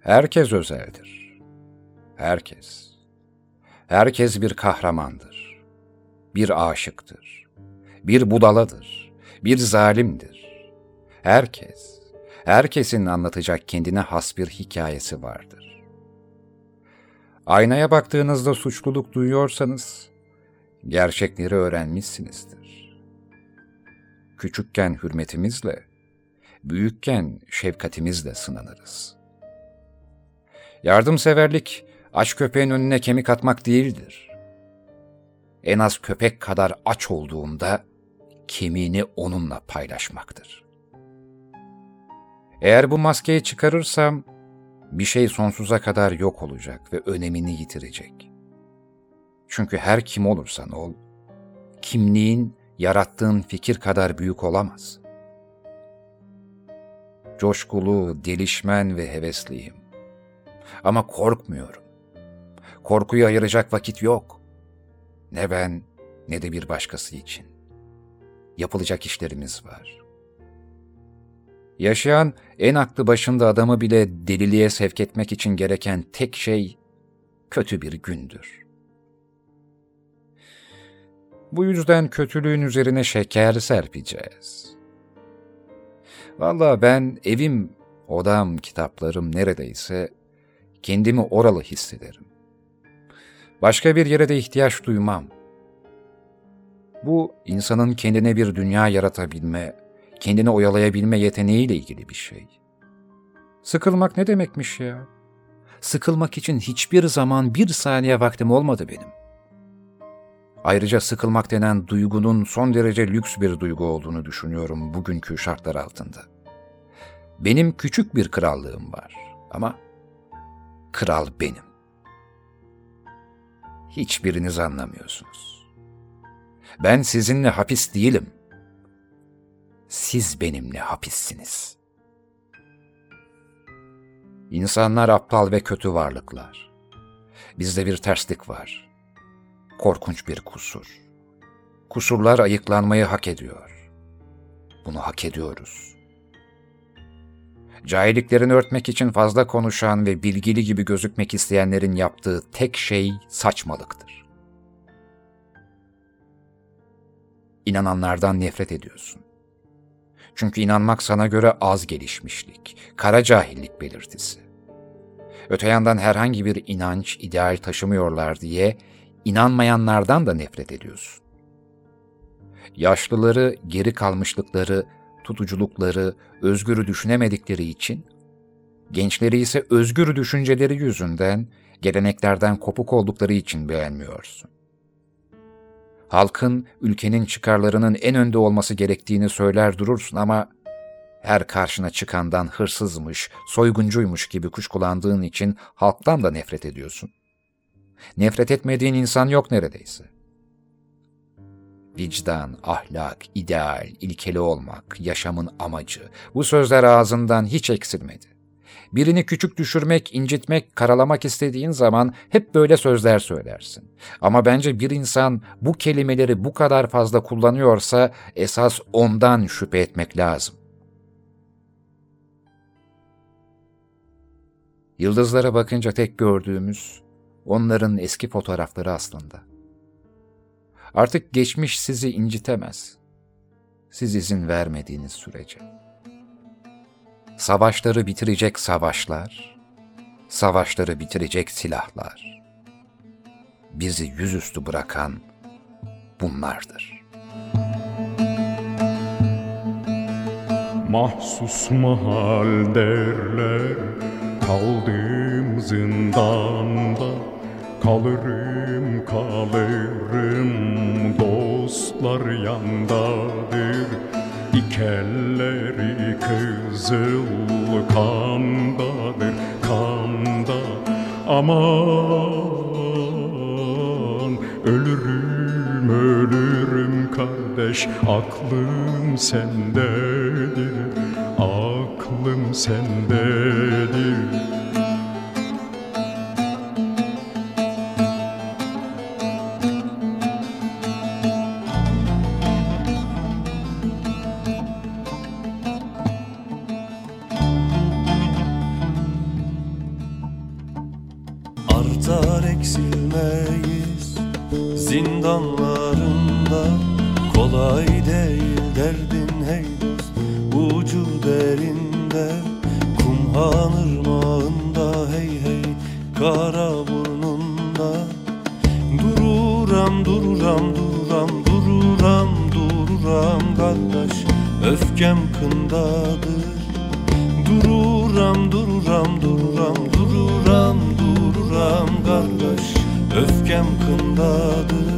Herkes özeldir. Herkes. Herkes bir kahramandır. Bir aşıktır. Bir budaladır. Bir zalimdir. Herkes, herkesin anlatacak kendine has bir hikayesi vardır. Aynaya baktığınızda suçluluk duyuyorsanız, gerçekleri öğrenmişsinizdir. Küçükken hürmetimizle, büyükken şefkatimizle sınanırız. Yardımseverlik, aç köpeğin önüne kemik atmak değildir. En az köpek kadar aç olduğunda kemiğini onunla paylaşmaktır. Eğer bu maskeyi çıkarırsam bir şey sonsuza kadar yok olacak ve önemini yitirecek. Çünkü her kim olursan ol, kimliğin yarattığın fikir kadar büyük olamaz. Coşkulu, delişmen ve hevesliyim. Ama korkmuyorum. Korkuyu ayıracak vakit yok. Ne ben ne de bir başkası için. Yapılacak işlerimiz var. Yaşayan en aklı başında adamı bile deliliğe sevk etmek için gereken tek şey kötü bir gündür. Bu yüzden kötülüğün üzerine şeker serpeceğiz. Valla ben evim, odam, kitaplarım neredeyse kendimi oralı hissederim. Başka bir yere de ihtiyaç duymam. Bu insanın kendine bir dünya yaratabilme, kendini oyalayabilme yeteneğiyle ilgili bir şey. Sıkılmak ne demekmiş ya? Sıkılmak için hiçbir zaman bir saniye vaktim olmadı benim. Ayrıca sıkılmak denen duygunun son derece lüks bir duygu olduğunu düşünüyorum bugünkü şartlar altında. Benim küçük bir krallığım var ama kral benim. Hiçbiriniz anlamıyorsunuz. Ben sizinle hapis değilim.'' siz benimle hapissiniz. İnsanlar aptal ve kötü varlıklar. Bizde bir terslik var. Korkunç bir kusur. Kusurlar ayıklanmayı hak ediyor. Bunu hak ediyoruz. Cahilliklerini örtmek için fazla konuşan ve bilgili gibi gözükmek isteyenlerin yaptığı tek şey saçmalıktır. İnananlardan nefret ediyorsun. Çünkü inanmak sana göre az gelişmişlik, kara cahillik belirtisi. Öte yandan herhangi bir inanç, ideal taşımıyorlar diye inanmayanlardan da nefret ediyorsun. Yaşlıları, geri kalmışlıkları, tutuculukları, özgürü düşünemedikleri için, gençleri ise özgür düşünceleri yüzünden, geleneklerden kopuk oldukları için beğenmiyorsun halkın, ülkenin çıkarlarının en önde olması gerektiğini söyler durursun ama her karşına çıkandan hırsızmış, soyguncuymuş gibi kuşkulandığın için halktan da nefret ediyorsun. Nefret etmediğin insan yok neredeyse. Vicdan, ahlak, ideal, ilkeli olmak, yaşamın amacı, bu sözler ağzından hiç eksilmedi. Birini küçük düşürmek, incitmek, karalamak istediğin zaman hep böyle sözler söylersin. Ama bence bir insan bu kelimeleri bu kadar fazla kullanıyorsa esas ondan şüphe etmek lazım. Yıldızlara bakınca tek gördüğümüz onların eski fotoğrafları aslında. Artık geçmiş sizi incitemez. Siz izin vermediğiniz sürece savaşları bitirecek savaşlar, savaşları bitirecek silahlar. Bizi yüzüstü bırakan bunlardır. Mahsus mahal derler Kaldım zindanda Kalırım kalırım Dostlar yandadır. Dikelleri kızıl kandadır kanda. Aman ölürüm ölürüm kardeş Aklım sendedir. Aklım sendedir Dururam dururam dururam dururam dururam kardeş. Öfkem kındadır. Dururam dururam dururam dururam dururam kardeş. Öfkem kındadır.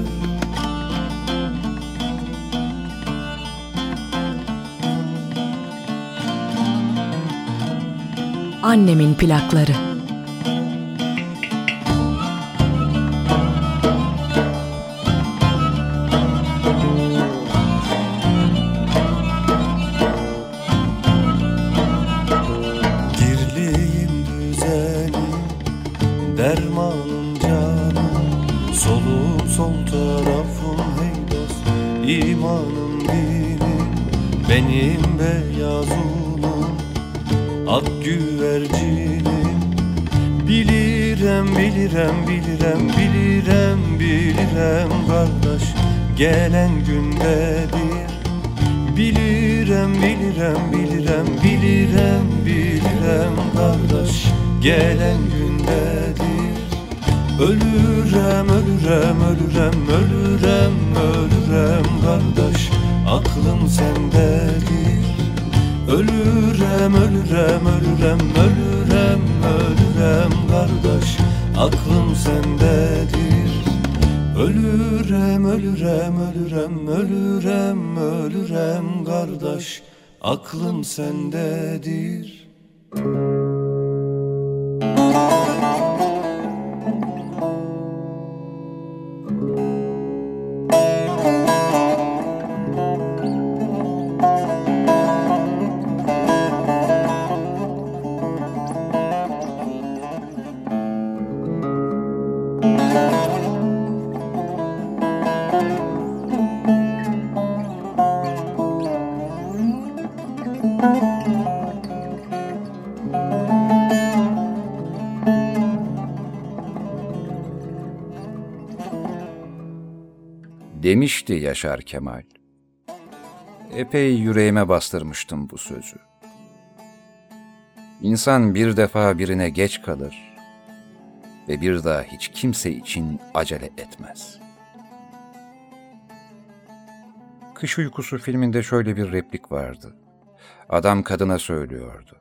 Annemin plakları. Güvercinim Bilirem bilirem bilirem bilirem bilirem kardeş. Gelen gündedir. Bilirem bilirem bilirem bilirem bilirem kardeş. Gelen gündedir. Ölürem ölürem ölürem ölürem ölürem kardeş. Aklım sendedir Ölürem ölürem ölürem ölürem ölürem kardeş. Aklım sendedir. Ölürem ölürem ölürem ölürem ölürem kardeş. Aklım sendedir Demişti Yaşar Kemal. Epey yüreğime bastırmıştım bu sözü. İnsan bir defa birine geç kalır ve bir daha hiç kimse için acele etmez. Kış Uykusu filminde şöyle bir replik vardı. Adam kadına söylüyordu.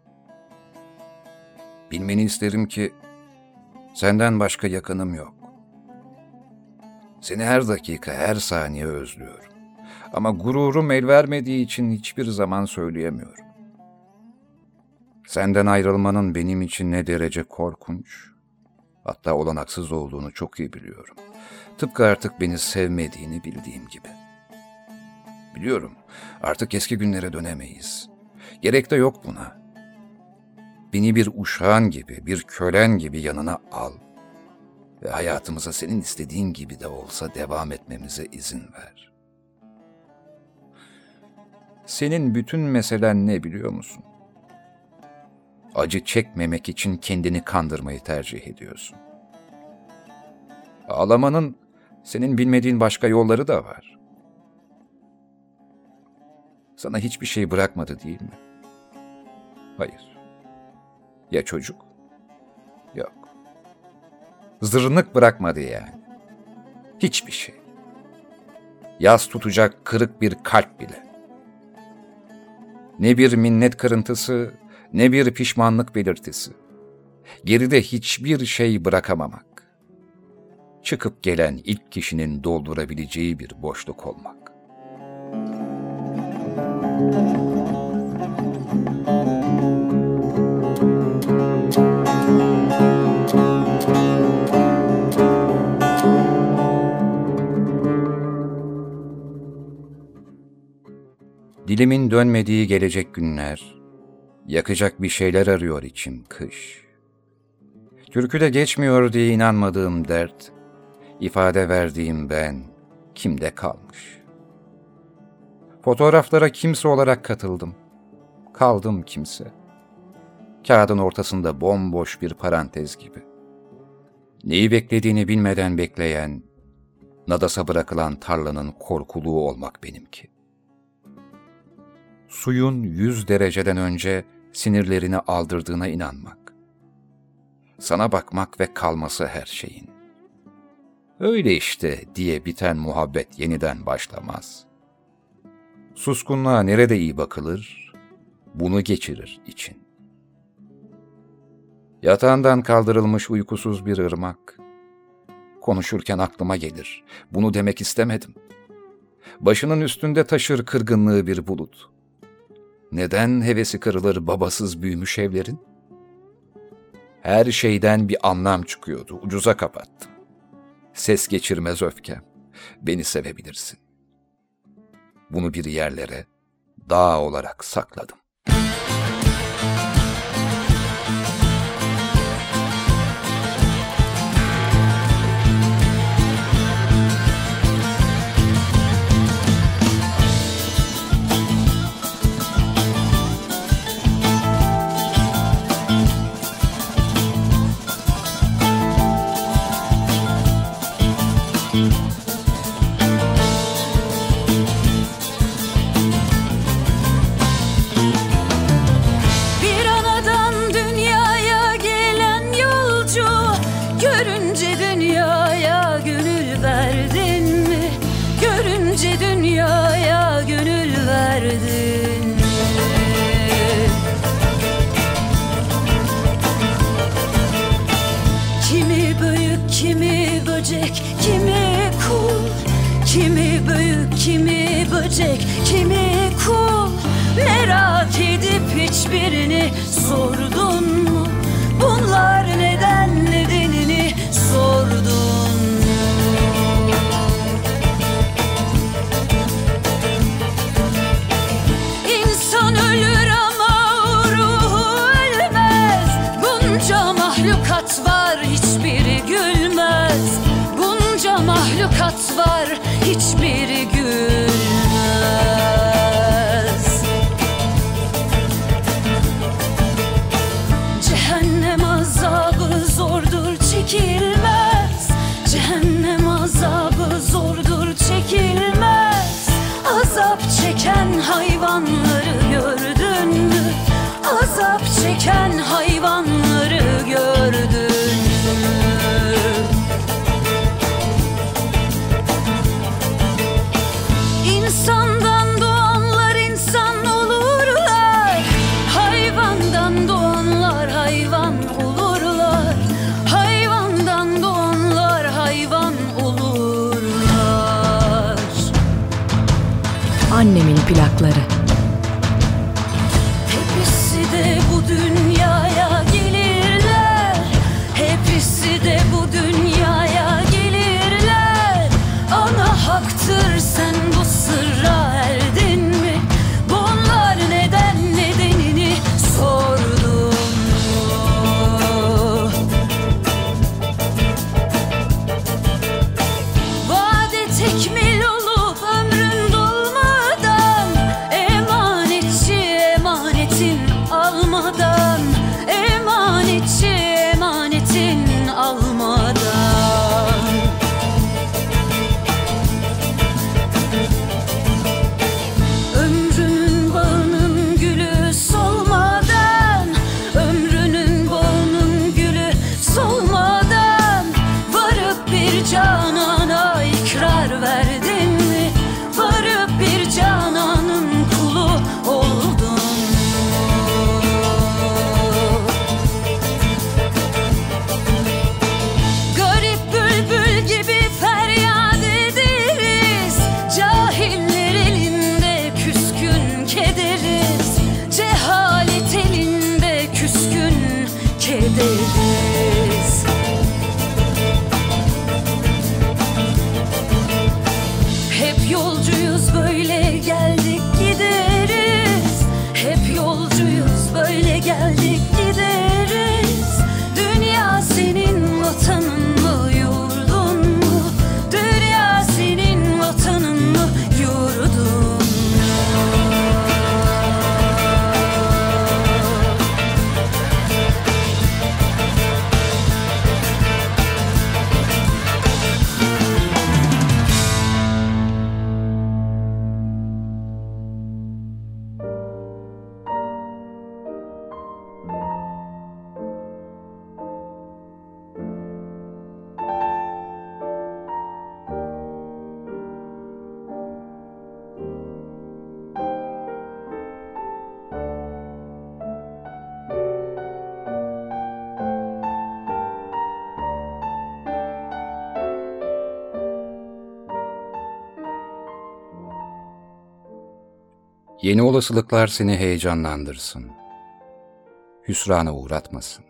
Bilmeni isterim ki senden başka yakınım yok. Seni her dakika, her saniye özlüyorum. Ama gururum el vermediği için hiçbir zaman söyleyemiyorum. Senden ayrılmanın benim için ne derece korkunç, hatta olanaksız olduğunu çok iyi biliyorum. Tıpkı artık beni sevmediğini bildiğim gibi. Biliyorum, artık eski günlere dönemeyiz. Gerek de yok buna. Beni bir uşağın gibi, bir kölen gibi yanına al ve hayatımıza senin istediğin gibi de olsa devam etmemize izin ver. Senin bütün meselen ne biliyor musun? Acı çekmemek için kendini kandırmayı tercih ediyorsun. Ağlamanın senin bilmediğin başka yolları da var. Sana hiçbir şey bırakmadı değil mi? Hayır. Ya çocuk? Zırnık bırakmadı yani. Hiçbir şey. Yaz tutacak kırık bir kalp bile. Ne bir minnet kırıntısı, ne bir pişmanlık belirtisi. Geride hiçbir şey bırakamamak. Çıkıp gelen ilk kişinin doldurabileceği bir boşluk olmak. Dilimin dönmediği gelecek günler, yakacak bir şeyler arıyor içim kış. Türküde geçmiyor diye inanmadığım dert, ifade verdiğim ben kimde kalmış? Fotoğraflara kimse olarak katıldım, kaldım kimse. Kağıdın ortasında bomboş bir parantez gibi. Neyi beklediğini bilmeden bekleyen, nadasa bırakılan tarlanın korkuluğu olmak benimki suyun 100 dereceden önce sinirlerini aldırdığına inanmak. Sana bakmak ve kalması her şeyin. Öyle işte diye biten muhabbet yeniden başlamaz. Suskunluğa nerede iyi bakılır? Bunu geçirir için. Yatağından kaldırılmış uykusuz bir ırmak. Konuşurken aklıma gelir. Bunu demek istemedim. Başının üstünde taşır kırgınlığı bir bulut.'' Neden hevesi kırılır babasız büyümüş evlerin? Her şeyden bir anlam çıkıyordu. Ucuza kapattım. Ses geçirmez öfkem. Beni sevebilirsin. Bunu bir yerlere dağ olarak sakladım. Kimi böcek kimi kul. Merak edip hiçbirini sordum on the hook. Yeni olasılıklar seni heyecanlandırsın. Hüsrana uğratmasın.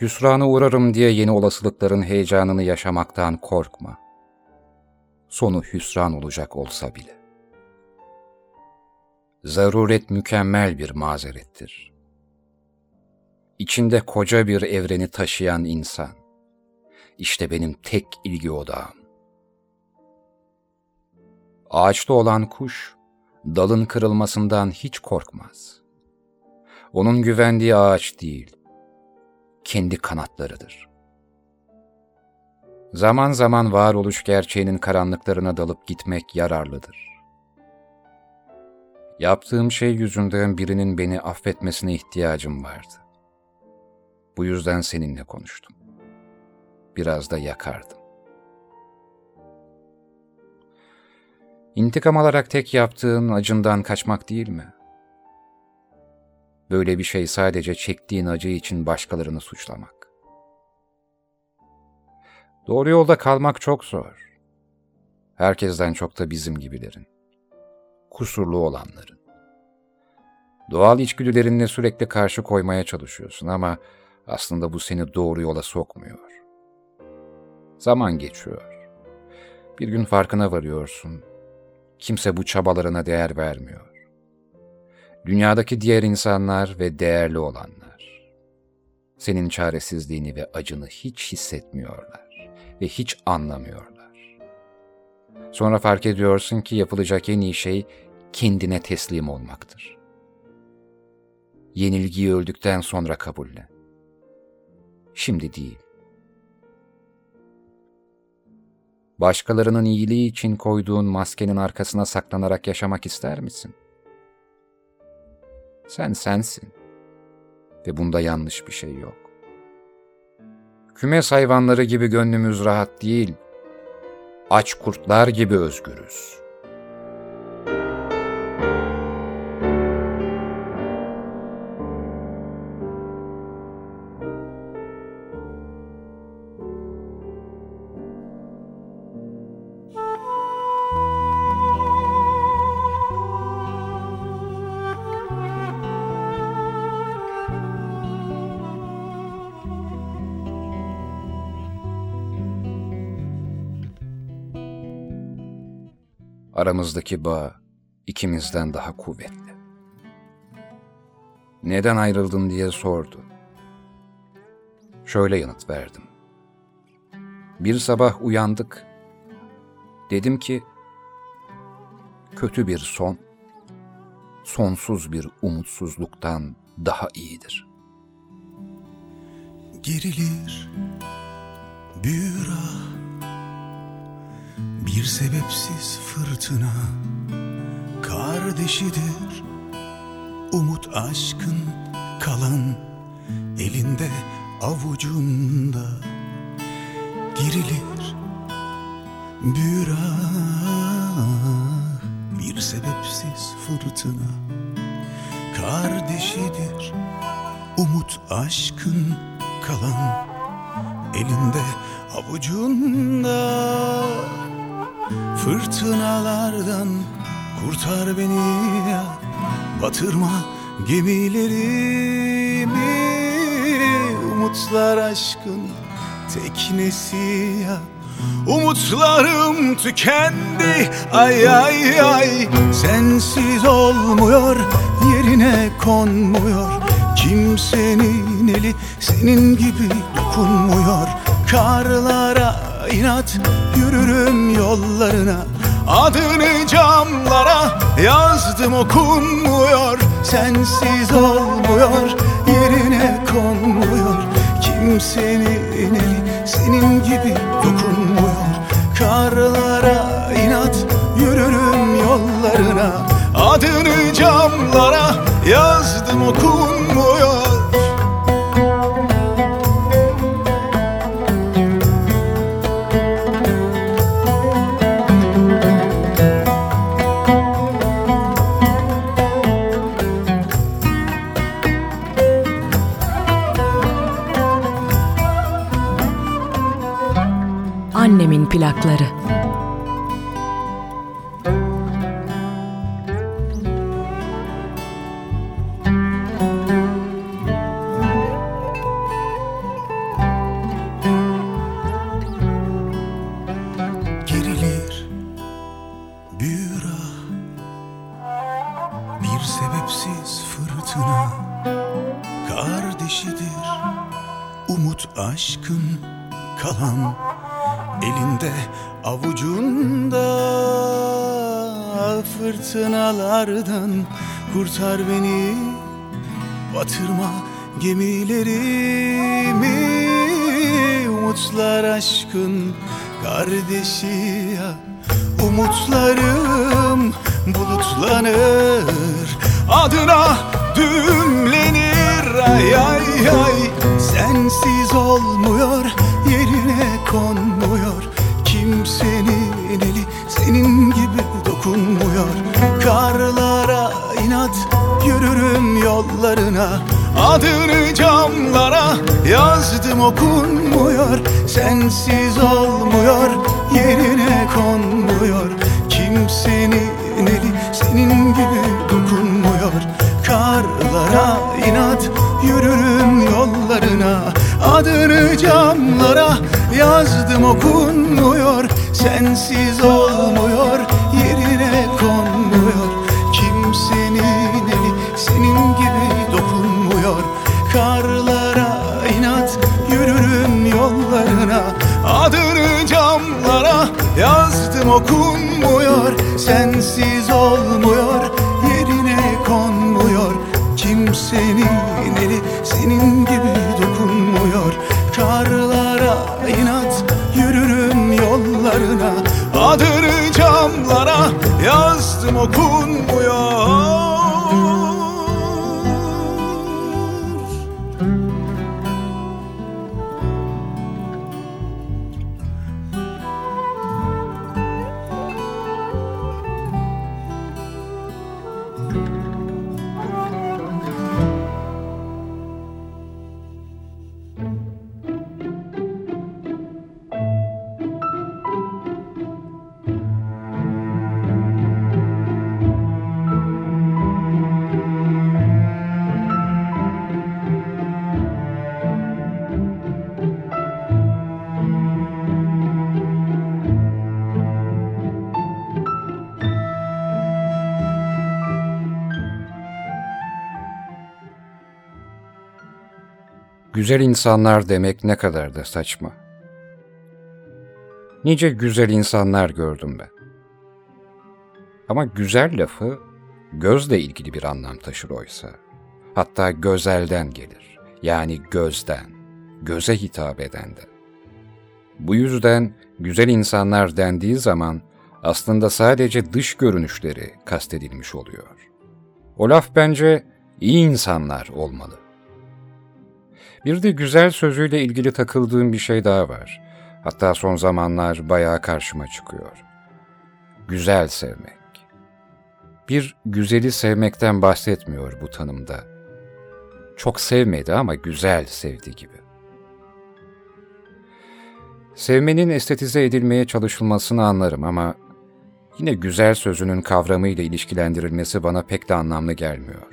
Hüsrana uğrarım diye yeni olasılıkların heyecanını yaşamaktan korkma. Sonu hüsran olacak olsa bile. Zaruret mükemmel bir mazerettir. İçinde koca bir evreni taşıyan insan. İşte benim tek ilgi odağım. Ağaçta olan kuş, dalın kırılmasından hiç korkmaz. Onun güvendiği ağaç değil, kendi kanatlarıdır. Zaman zaman varoluş gerçeğinin karanlıklarına dalıp gitmek yararlıdır. Yaptığım şey yüzünden birinin beni affetmesine ihtiyacım vardı. Bu yüzden seninle konuştum. Biraz da yakardım. İntikam alarak tek yaptığın acından kaçmak değil mi? Böyle bir şey sadece çektiğin acı için başkalarını suçlamak. Doğru yolda kalmak çok zor. Herkesten çok da bizim gibilerin. Kusurlu olanların. Doğal içgüdülerinle sürekli karşı koymaya çalışıyorsun ama aslında bu seni doğru yola sokmuyor. Zaman geçiyor. Bir gün farkına varıyorsun. Kimse bu çabalarına değer vermiyor dünyadaki diğer insanlar ve değerli olanlar. Senin çaresizliğini ve acını hiç hissetmiyorlar ve hiç anlamıyorlar. Sonra fark ediyorsun ki yapılacak en iyi şey kendine teslim olmaktır. Yenilgiyi öldükten sonra kabulle. Şimdi değil. Başkalarının iyiliği için koyduğun maskenin arkasına saklanarak yaşamak ister misin?'' Sen sensin. Ve bunda yanlış bir şey yok. Kümes hayvanları gibi gönlümüz rahat değil. Aç kurtlar gibi özgürüz.'' Aramızdaki bağ ikimizden daha kuvvetli. Neden ayrıldın diye sordu. Şöyle yanıt verdim. Bir sabah uyandık. Dedim ki, kötü bir son, sonsuz bir umutsuzluktan daha iyidir. Gerilir, büyür ah, bir sebepsiz fırtına kardeşidir. Umut aşkın kalan elinde avucunda Girilir. Büyür bir sebepsiz fırtına Kardeşidir. Umut aşkın kalan elinde avucunda Fırtınalardan kurtar beni ya. Batırma gemilerimi. Umutlar aşkın teknesi ya? Umutlarım tükendi. Ay ay ay. Sensiz olmuyor yerine konmuyor. Kimsenin eli senin gibi dokunmuyor. Karlara inat yürürüm yollarına. Adını camlara yazdım okunmuyor Sensiz olmuyor yerine konmuyor. Kimsenin eli senin gibi dokunmuyor. Karlara inat yürürüm yollarına. Adını camlara yazdım okunmuyor Annemin plakları. Kurtar beni. Batırma gemilerimi. Umutlar aşkın kardeşi ya. Umutlarım bulutlanır. Adına dümlenir ay ay ay. Sensiz olmuyor yerine konmuyor. Kimsenin eli senin gibi dokunmuyor. Karlara inat yürürüm yollarına Adını camlara yazdım okunmuyor Sensiz olmuyor yerine konmuyor. Kimsenin eli senin gibi dokunmuyor. Karlara inat yürürüm yollarına Adını camlara yazdım okunmuyor. Sensiz olmuyor Karlara inat yürürüm yollarına. Adını camlara yazdım okunmuyor Sensiz olmuyor yerine konmuyor. Kimsenin eli senin gibi dokunmuyor? Karlara inat yürürüm yollarına. Adını camlara yazdım okunmuyor Güzel insanlar demek ne kadar da saçma. Nice güzel insanlar gördüm ben. Ama güzel lafı gözle ilgili bir anlam taşır oysa. Hatta gözelden gelir. Yani gözden, göze hitap eden de. Bu yüzden güzel insanlar dendiği zaman aslında sadece dış görünüşleri kastedilmiş oluyor. O laf bence iyi insanlar olmalı. Bir de güzel sözüyle ilgili takıldığım bir şey daha var. Hatta son zamanlar bayağı karşıma çıkıyor. Güzel sevmek. Bir güzeli sevmekten bahsetmiyor bu tanımda. Çok sevmedi ama güzel sevdi gibi. Sevmenin estetize edilmeye çalışılmasını anlarım ama yine güzel sözünün kavramıyla ilişkilendirilmesi bana pek de anlamlı gelmiyor.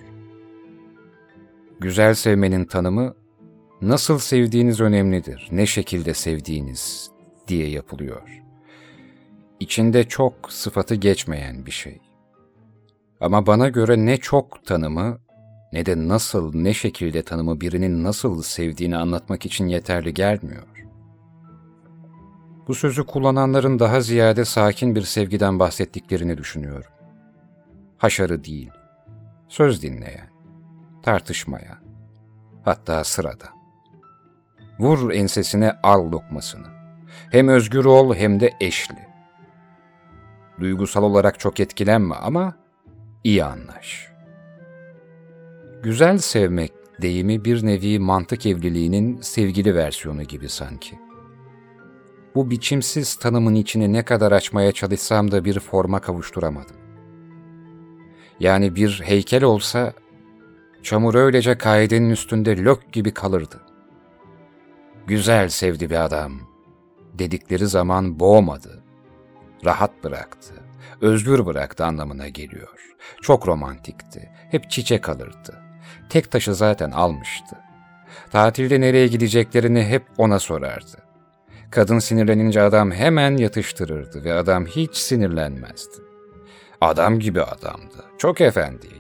Güzel sevmenin tanımı nasıl sevdiğiniz önemlidir, ne şekilde sevdiğiniz diye yapılıyor. İçinde çok sıfatı geçmeyen bir şey. Ama bana göre ne çok tanımı ne de nasıl, ne şekilde tanımı birinin nasıl sevdiğini anlatmak için yeterli gelmiyor. Bu sözü kullananların daha ziyade sakin bir sevgiden bahsettiklerini düşünüyorum. Haşarı değil, söz dinleyen, tartışmayan, hatta sırada. Vur ensesine al lokmasını. Hem özgür ol hem de eşli. Duygusal olarak çok etkilenme ama iyi anlaş. Güzel sevmek deyimi bir nevi mantık evliliğinin sevgili versiyonu gibi sanki. Bu biçimsiz tanımın içini ne kadar açmaya çalışsam da bir forma kavuşturamadım. Yani bir heykel olsa, çamur öylece kaidenin üstünde lök gibi kalırdı. Güzel sevdi bir adam, dedikleri zaman boğmadı, rahat bıraktı, özgür bıraktı anlamına geliyor. Çok romantikti, hep çiçek alırdı. Tek taşı zaten almıştı. Tatilde nereye gideceklerini hep ona sorardı. Kadın sinirlenince adam hemen yatıştırırdı ve adam hiç sinirlenmezdi. Adam gibi adamdı, çok efendiydi.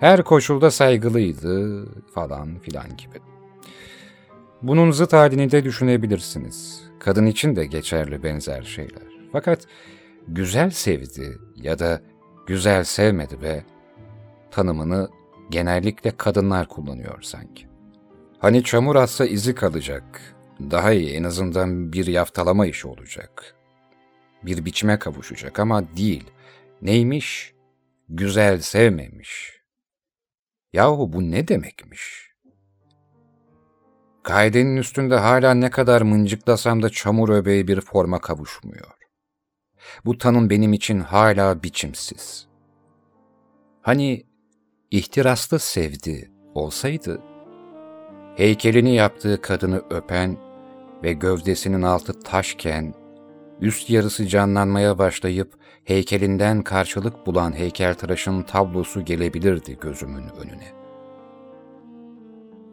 Her koşulda saygılıydı falan filan gibi. Bunun zıt halini de düşünebilirsiniz. Kadın için de geçerli benzer şeyler. Fakat güzel sevdi ya da güzel sevmedi ve tanımını genellikle kadınlar kullanıyor sanki. Hani çamur atsa izi kalacak, daha iyi en azından bir yaftalama işi olacak. Bir biçime kavuşacak ama değil. Neymiş? Güzel sevmemiş. Yahu bu ne demekmiş? Kaidenin üstünde hala ne kadar mıncıklasam da çamur öbeği bir forma kavuşmuyor. Bu tanım benim için hala biçimsiz. Hani ihtiraslı sevdi olsaydı, heykelini yaptığı kadını öpen ve gövdesinin altı taşken, üst yarısı canlanmaya başlayıp heykelinden karşılık bulan heykeltıraşın tablosu gelebilirdi gözümün önüne.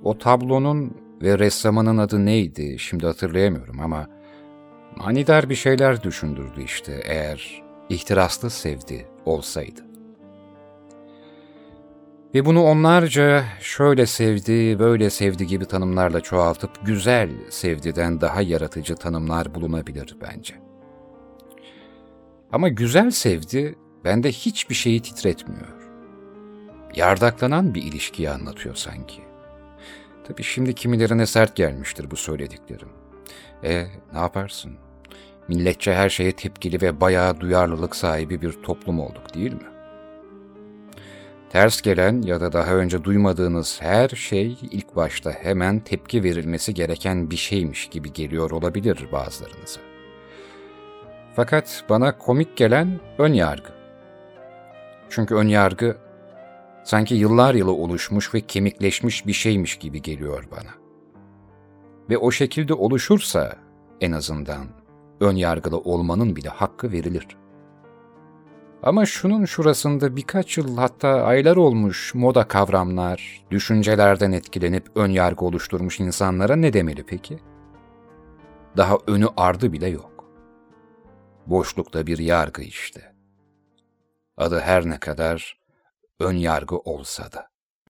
O tablonun ve ressamının adı neydi şimdi hatırlayamıyorum ama manidar bir şeyler düşündürdü işte eğer ihtiraslı sevdi olsaydı. Ve bunu onlarca şöyle sevdi, böyle sevdi gibi tanımlarla çoğaltıp güzel sevdiden daha yaratıcı tanımlar bulunabilir bence. Ama güzel sevdi bende hiçbir şeyi titretmiyor. Yardaklanan bir ilişkiyi anlatıyor sanki. Tabii şimdi kimilerine sert gelmiştir bu söylediklerim. E ne yaparsın? Milletçe her şeye tepkili ve bayağı duyarlılık sahibi bir toplum olduk değil mi? Ters gelen ya da daha önce duymadığınız her şey ilk başta hemen tepki verilmesi gereken bir şeymiş gibi geliyor olabilir bazılarınıza. Fakat bana komik gelen ön yargı. Çünkü ön yargı sanki yıllar yılı oluşmuş ve kemikleşmiş bir şeymiş gibi geliyor bana. Ve o şekilde oluşursa en azından ön yargılı olmanın bile hakkı verilir. Ama şunun şurasında birkaç yıl hatta aylar olmuş moda kavramlar, düşüncelerden etkilenip ön yargı oluşturmuş insanlara ne demeli peki? Daha önü ardı bile yok. Boşlukta bir yargı işte. Adı her ne kadar ön yargı olsa da.